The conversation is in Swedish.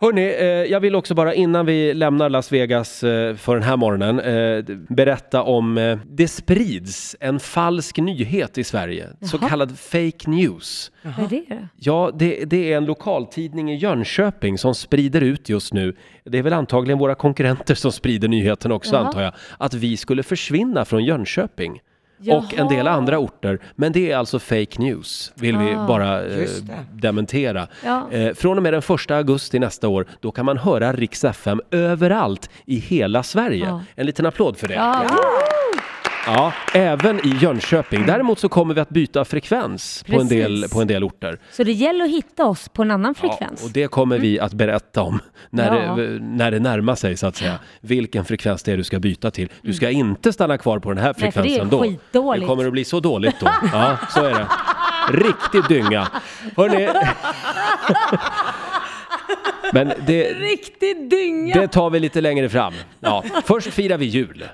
Hörni, eh, jag vill också bara innan vi lämnar Las Vegas eh, för den här morgonen eh, berätta om eh, det sprids en falsk nyhet i Sverige, så Jaha. kallad fake news. Vad är det? Ja, det, det är en lokaltidning i Jönköping som sprider ut just nu, det är väl antagligen våra konkurrenter som sprider nyheten också Jaha. antar jag, att vi skulle försvinna från Jönköping. Och en del Jaha. andra orter. Men det är alltså fake news, vill vi Ah. bara eh, Just det. dementera. Ja. Eh, från och med den första augusti nästa år, då kan man höra Rix FM överallt i hela Sverige. Ja. En liten applåd för det. Ja. Ja, även i Jönköping. Däremot så kommer vi att byta frekvens på en, del, på en del orter. Så det gäller att hitta oss på en annan Ja, frekvens. och det kommer vi att berätta om när, Ja. det, när det närmar sig så att säga. Vilken frekvens det är du ska byta till. Du ska inte stanna kvar på den här Nej, för det är frekvensen då. skitdåligt. Det kommer att bli så dåligt då. Ja, så är det. Riktig dynga. Hörrni. Men det, Riktig dynga! det tar vi lite längre fram. Ja, först firar vi jul.